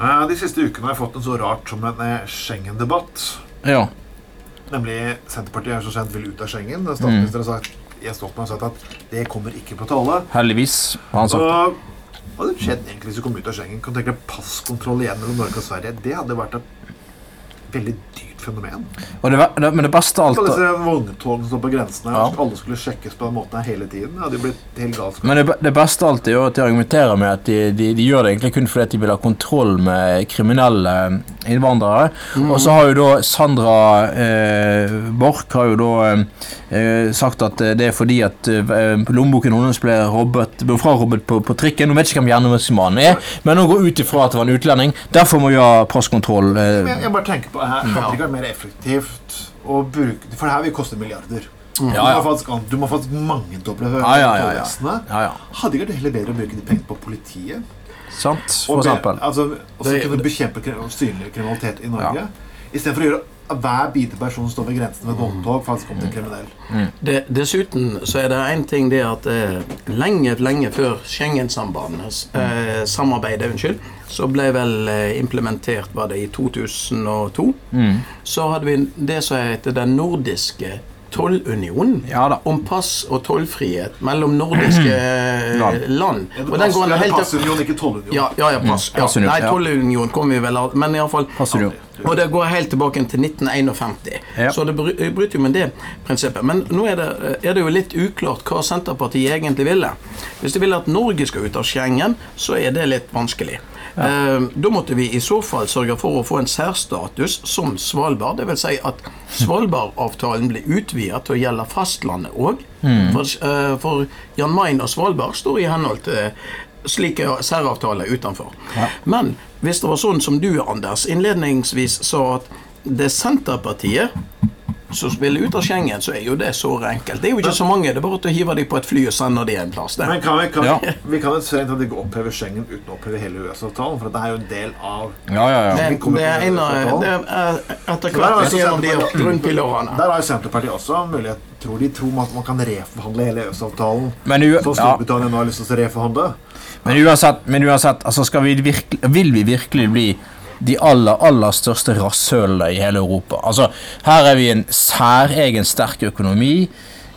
Eh, De siste ukene har jeg fått en så rart som en eh, Schengen-debatt. Ja. Nemlig Senterpartiet er så sent vil ut av Schengen. Statsministeren har sagt, Jens Stoltenberg og sagt at det kommer ikke på tale. Heldigvis, har han sagt. hva hadde skjedd egentlig hvis vi kom ut av Schengen? Kan du tenke deg passkontroll igjen mellom Norge og Sverige? Det hadde vært et veldig dyrt fenomen. Og det, det, men det beste av Alle alt disse vogntogene som på grensene, Ja. alle skulle sjekkes på den måten hele tiden. Hadde jo blitt helt galskap. Men det, det beste alt er jo at de argumenterer med at de, de, de gjør det egentlig kun fordi de vil ha kontroll med kriminelle innvandrere. Og så har jo da Sandra eh, Borch har jo da eh, sagt at eh, det er fordi at eh, lommeboken hennes ble robbet, ble frarobet på, på trikken. Hun vet ikke hvem gjerningsmannen er, men hun går ut ifra at det var en utlending. Derfor må vi ha passkontroll. Eh, jeg, jeg bare tenker på her, det ikke vært mer effektivt å bruke For det her vil koste milliarder. Ja, Du, må faktisk, du må faktisk mangedoble Ja, ja, ja, ja. ja, ja. Hadde ikke vært heller bedre å bruke de pengene på politiet? Sant, Og be- eksempel. Altså, og så Det- kunne bekjempe synlig kriminalitet i Norge. Istedenfor å gjøre hver bitte person som står ved grensen med et vogntog, faktisk kommer til kriminell. Det, dessuten så er det én ting det at eh, lenge, lenge før Schengen-sambandet eh, samarbeidet, unnskyld, så ble vel eh, implementert var det i 2002. Mm. Så hadde vi det som heter Den nordiske tollunionen. Ja. Om pass og tollfrihet mellom nordiske eh, Land. land. Ja, det Og den pass- går helt passunion, ikke tollunion. ja, ja, ja, pass. Ja. Nei, tollunion kommer vi vel av, men iallfall Passunion. Og det går helt tilbake til 1951. Ja. Så det bryter jo med det prinsippet. Men nå er det, er det jo litt uklart hva Senterpartiet egentlig ville. Hvis de ville at Norge skal ut av Schengen, så er det litt vanskelig. Eh, da måtte vi i så fall sørge for å få en særstatus som Svalbard. Dvs. Si at Svalbardavtalen blir utvidet til å gjelde fastlandet òg. For, eh, for Jan Mayen og Svalbard står i henhold til slike særavtaler utenfor. Men hvis det var sånn som du, Anders, innledningsvis sa at det er Senterpartiet som spiller ut av Schengen, så er jo det så enkelt. Det er jo ikke så mange. Det er bare å hive dem på et fly og sende dem en plass. Men kan vi, kan, Ja. vi kan jo strengt tatt ikke oppheve Schengen uten å oppheve hele EØS-avtalen, for det er jo en del av Ja, ja, ja. Det, det er en av det er etter hvert en av de grunnpilarene. Der har jo Senterpartiet også mulighet Tror de tror at man kan reforhandle hele EØS-avtalen, Så som Storbritannia nå har lyst til å reforhandle? men uansett, men uansett altså skal vi virkelig, vil vi virkelig bli de aller, aller største rasshølene i hele Europa? Altså, her er vi en særegen sterk økonomi.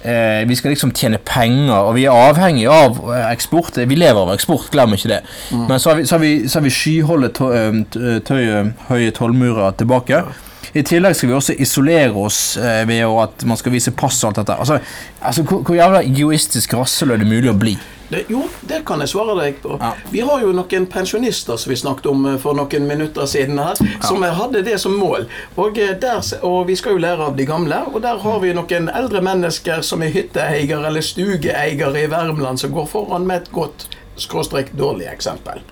Eh, vi skal liksom tjene penger, og vi er avhengig av eh, eksport. Vi lever av eksport, glem ikke det. Men så har vi, så har vi, så har vi skyholde eh, tøye, høye tollmurer tilbake. I tillegg skal vi også isolere oss eh, ved at man skal vise pass og alt dette. Altså, altså hvor, hvor jævla egoistisk rasshøl er det mulig å bli? Det, jo, det kan jeg svare deg på. Ja. Vi har jo noen pensjonister som vi snakket om eh, for noen minutter siden her, som hadde det som mål. Og, eh, der, og vi skal jo lære av de gamle, og der har vi noen eldre mennesker som er hytteeiere eller stugeeiere i Värmland, som går foran med et godt skråstrek dårlig eksempel.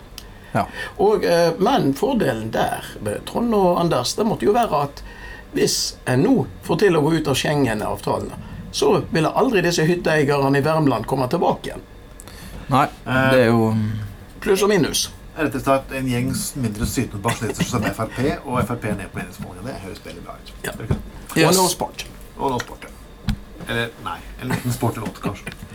Ja. Og, eh, men fordelen der, Trond og Anders, det måtte jo være at hvis en nå får til å gå ut av Schengen-avtalene, så ville aldri disse hytteeierne i Värmland komme tilbake igjen. Nei, det er jo Pluss og minus. Rett og slett en gjeng mindre sytende pensjonister som stemmer Frp, og Frp ned på meningsmålingene. Det høres veldig bra ut. Ja. Det? Og Yes. nå sport. Og nå sport, ja. Eller nei, en liten sportlåt, kanskje.